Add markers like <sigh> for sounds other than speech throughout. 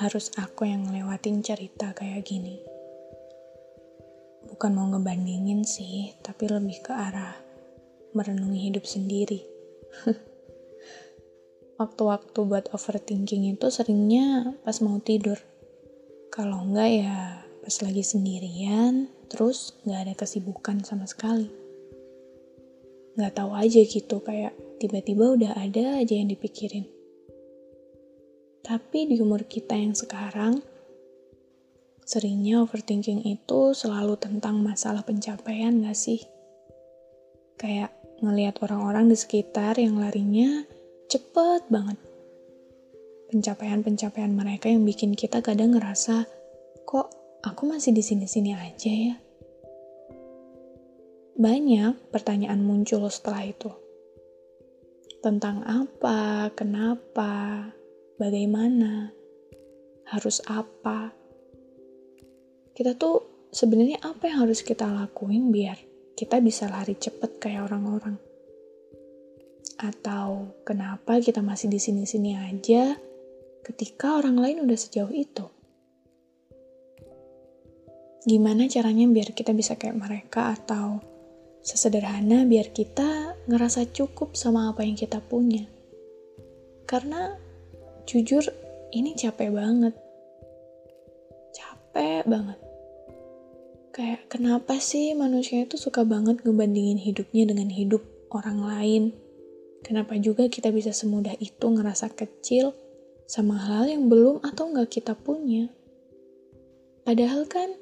harus aku yang ngelewatin cerita kayak gini? bukan mau ngebandingin sih, tapi lebih ke arah merenungi hidup sendiri. <laughs> Waktu-waktu buat overthinking itu seringnya pas mau tidur. Kalau enggak ya pas lagi sendirian, terus nggak ada kesibukan sama sekali. Nggak tahu aja gitu, kayak tiba-tiba udah ada aja yang dipikirin. Tapi di umur kita yang sekarang, Seringnya overthinking itu selalu tentang masalah pencapaian gak sih? Kayak ngelihat orang-orang di sekitar yang larinya cepet banget. Pencapaian-pencapaian mereka yang bikin kita kadang ngerasa, kok aku masih di sini-sini aja ya? Banyak pertanyaan muncul setelah itu. Tentang apa, kenapa, bagaimana, harus apa, kita tuh sebenarnya apa yang harus kita lakuin biar kita bisa lari cepet kayak orang-orang? Atau kenapa kita masih di sini-sini aja ketika orang lain udah sejauh itu? Gimana caranya biar kita bisa kayak mereka atau sesederhana biar kita ngerasa cukup sama apa yang kita punya? Karena jujur ini capek banget. Capek banget kayak kenapa sih manusia itu suka banget ngebandingin hidupnya dengan hidup orang lain? Kenapa juga kita bisa semudah itu ngerasa kecil sama hal yang belum atau nggak kita punya? Padahal kan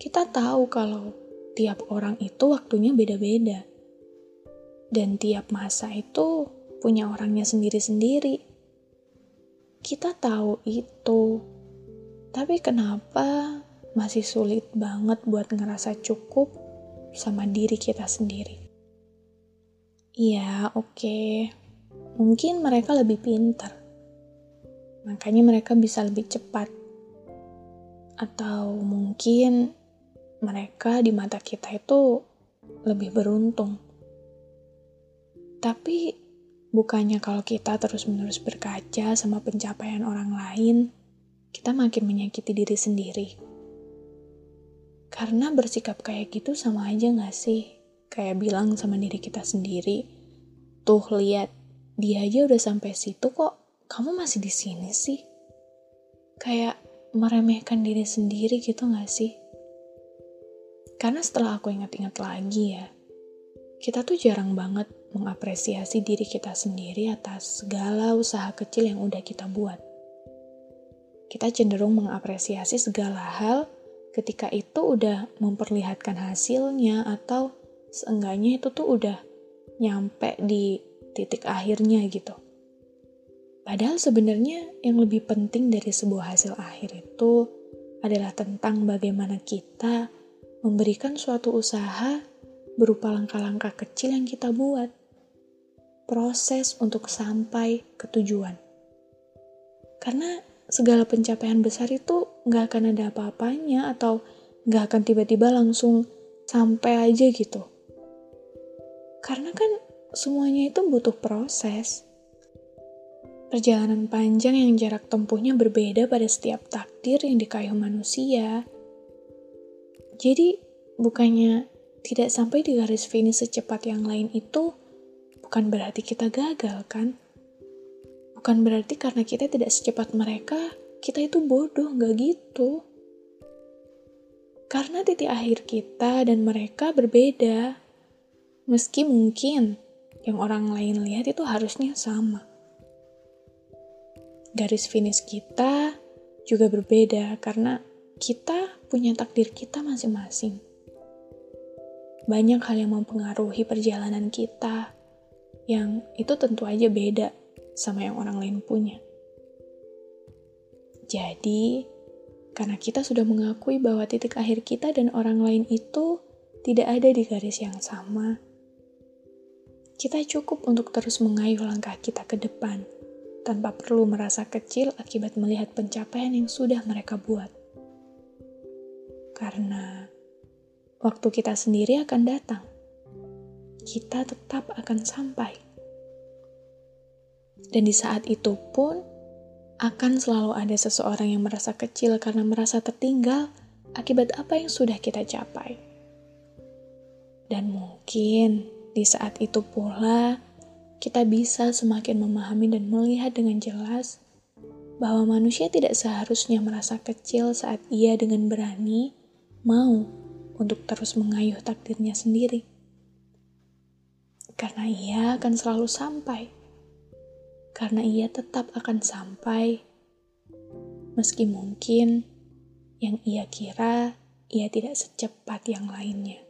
kita tahu kalau tiap orang itu waktunya beda-beda. Dan tiap masa itu punya orangnya sendiri-sendiri. Kita tahu itu. Tapi kenapa masih sulit banget buat ngerasa cukup sama diri kita sendiri. Iya, oke. Okay. Mungkin mereka lebih pintar. Makanya mereka bisa lebih cepat. Atau mungkin mereka di mata kita itu lebih beruntung. Tapi bukannya kalau kita terus-menerus berkaca sama pencapaian orang lain, kita makin menyakiti diri sendiri. Karena bersikap kayak gitu sama aja gak sih? Kayak bilang sama diri kita sendiri, tuh lihat, dia aja udah sampai situ kok, kamu masih di sini sih? Kayak meremehkan diri sendiri gitu gak sih? Karena setelah aku ingat-ingat lagi ya, kita tuh jarang banget mengapresiasi diri kita sendiri atas segala usaha kecil yang udah kita buat. Kita cenderung mengapresiasi segala hal ketika itu udah memperlihatkan hasilnya atau seenggaknya itu tuh udah nyampe di titik akhirnya gitu. Padahal sebenarnya yang lebih penting dari sebuah hasil akhir itu adalah tentang bagaimana kita memberikan suatu usaha berupa langkah-langkah kecil yang kita buat. Proses untuk sampai ke tujuan. Karena segala pencapaian besar itu nggak akan ada apa-apanya atau nggak akan tiba-tiba langsung sampai aja gitu. Karena kan semuanya itu butuh proses. Perjalanan panjang yang jarak tempuhnya berbeda pada setiap takdir yang dikayuh manusia. Jadi, bukannya tidak sampai di garis finish secepat yang lain itu bukan berarti kita gagal, kan? Bukan berarti karena kita tidak secepat mereka, kita itu bodoh, nggak gitu. Karena titik akhir kita dan mereka berbeda. Meski mungkin yang orang lain lihat itu harusnya sama garis finish kita juga berbeda karena kita punya takdir kita masing-masing. Banyak hal yang mempengaruhi perjalanan kita, yang itu tentu aja beda sama yang orang lain punya. Jadi, karena kita sudah mengakui bahwa titik akhir kita dan orang lain itu tidak ada di garis yang sama, kita cukup untuk terus mengayuh langkah kita ke depan tanpa perlu merasa kecil akibat melihat pencapaian yang sudah mereka buat. Karena waktu kita sendiri akan datang, kita tetap akan sampai. Dan di saat itu pun, akan selalu ada seseorang yang merasa kecil karena merasa tertinggal akibat apa yang sudah kita capai. Dan mungkin di saat itu pula, kita bisa semakin memahami dan melihat dengan jelas bahwa manusia tidak seharusnya merasa kecil saat ia dengan berani mau untuk terus mengayuh takdirnya sendiri. Karena ia akan selalu sampai. Karena ia tetap akan sampai. Meski mungkin yang ia kira ia tidak secepat yang lainnya.